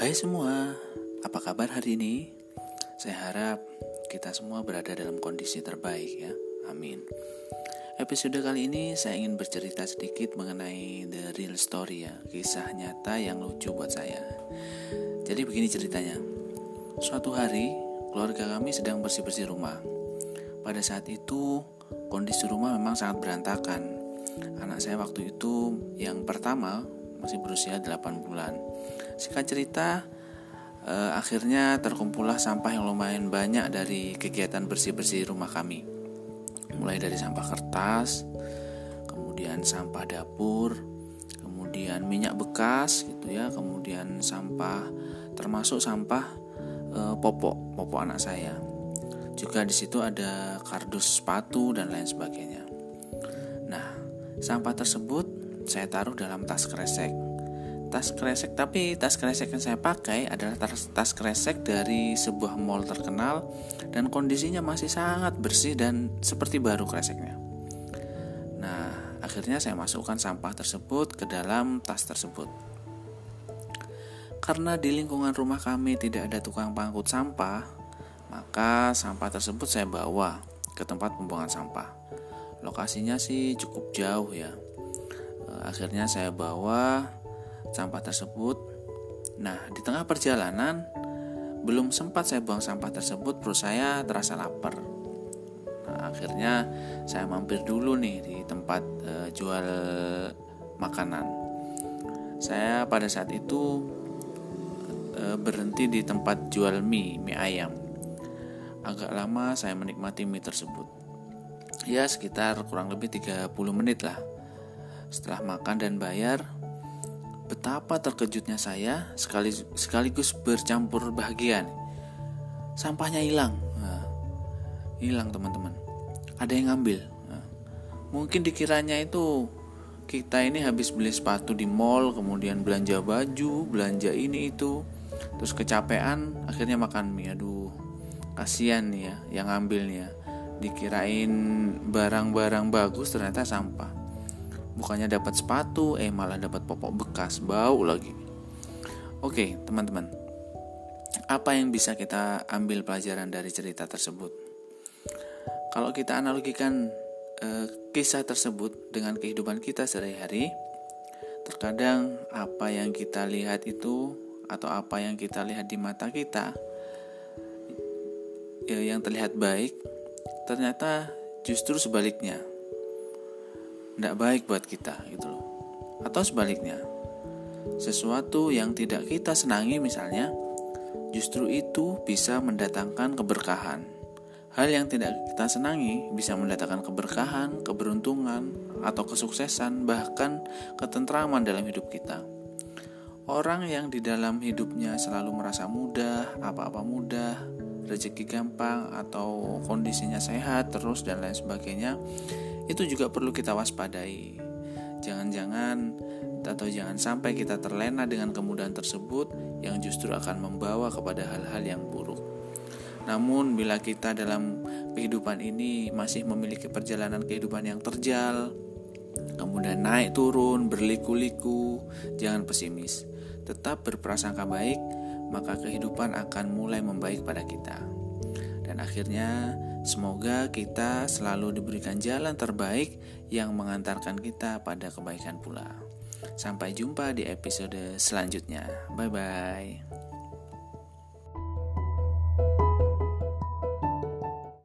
Hai semua, apa kabar hari ini? Saya harap kita semua berada dalam kondisi terbaik ya. Amin. Episode kali ini saya ingin bercerita sedikit mengenai the real story ya, kisah nyata yang lucu buat saya. Jadi begini ceritanya. Suatu hari, keluarga kami sedang bersih-bersih rumah. Pada saat itu, kondisi rumah memang sangat berantakan. Anak saya waktu itu yang pertama masih berusia 8 bulan. Singkat cerita, eh, akhirnya terkumpullah sampah yang lumayan banyak dari kegiatan bersih-bersih rumah kami. Mulai dari sampah kertas, kemudian sampah dapur, kemudian minyak bekas gitu ya, kemudian sampah termasuk sampah eh, popok, popok anak saya. Juga di situ ada kardus sepatu dan lain sebagainya. Nah, sampah tersebut saya taruh dalam tas kresek. Tas kresek, tapi tas kresek yang saya pakai adalah tas, tas kresek dari sebuah mall terkenal dan kondisinya masih sangat bersih dan seperti baru kreseknya. Nah, akhirnya saya masukkan sampah tersebut ke dalam tas tersebut. Karena di lingkungan rumah kami tidak ada tukang pangkut sampah, maka sampah tersebut saya bawa ke tempat pembuangan sampah. Lokasinya sih cukup jauh ya, akhirnya saya bawa sampah tersebut. Nah, di tengah perjalanan belum sempat saya buang sampah tersebut, perut saya terasa lapar. Nah, akhirnya saya mampir dulu nih di tempat e, jual makanan. Saya pada saat itu e, berhenti di tempat jual mie, mie ayam. Agak lama saya menikmati mie tersebut. Ya, sekitar kurang lebih 30 menit lah setelah makan dan bayar, betapa terkejutnya saya sekaligus bercampur bahagia. Sampahnya hilang, nah, hilang teman-teman. Ada yang ngambil. Nah, mungkin dikiranya itu kita ini habis beli sepatu di mall, kemudian belanja baju, belanja ini itu, terus kecapean, akhirnya makan mie. Aduh, kasihan nih ya yang ngambilnya. Dikirain barang-barang bagus ternyata sampah bukannya dapat sepatu eh malah dapat popok bekas bau lagi. Oke teman-teman. Apa yang bisa kita ambil pelajaran dari cerita tersebut? Kalau kita analogikan eh, kisah tersebut dengan kehidupan kita sehari-hari terkadang apa yang kita lihat itu atau apa yang kita lihat di mata kita ya, yang terlihat baik ternyata justru sebaliknya tidak baik buat kita gitu loh. Atau sebaliknya, sesuatu yang tidak kita senangi misalnya, justru itu bisa mendatangkan keberkahan. Hal yang tidak kita senangi bisa mendatangkan keberkahan, keberuntungan, atau kesuksesan, bahkan ketentraman dalam hidup kita. Orang yang di dalam hidupnya selalu merasa mudah, apa-apa mudah, rezeki gampang, atau kondisinya sehat terus dan lain sebagainya, itu juga perlu kita waspadai. Jangan-jangan atau jangan sampai kita terlena dengan kemudahan tersebut yang justru akan membawa kepada hal-hal yang buruk. Namun bila kita dalam kehidupan ini masih memiliki perjalanan kehidupan yang terjal, kemudian naik turun, berliku-liku, jangan pesimis. Tetap berprasangka baik, maka kehidupan akan mulai membaik pada kita. Dan akhirnya Semoga kita selalu diberikan jalan terbaik yang mengantarkan kita pada kebaikan pula. Sampai jumpa di episode selanjutnya. Bye bye.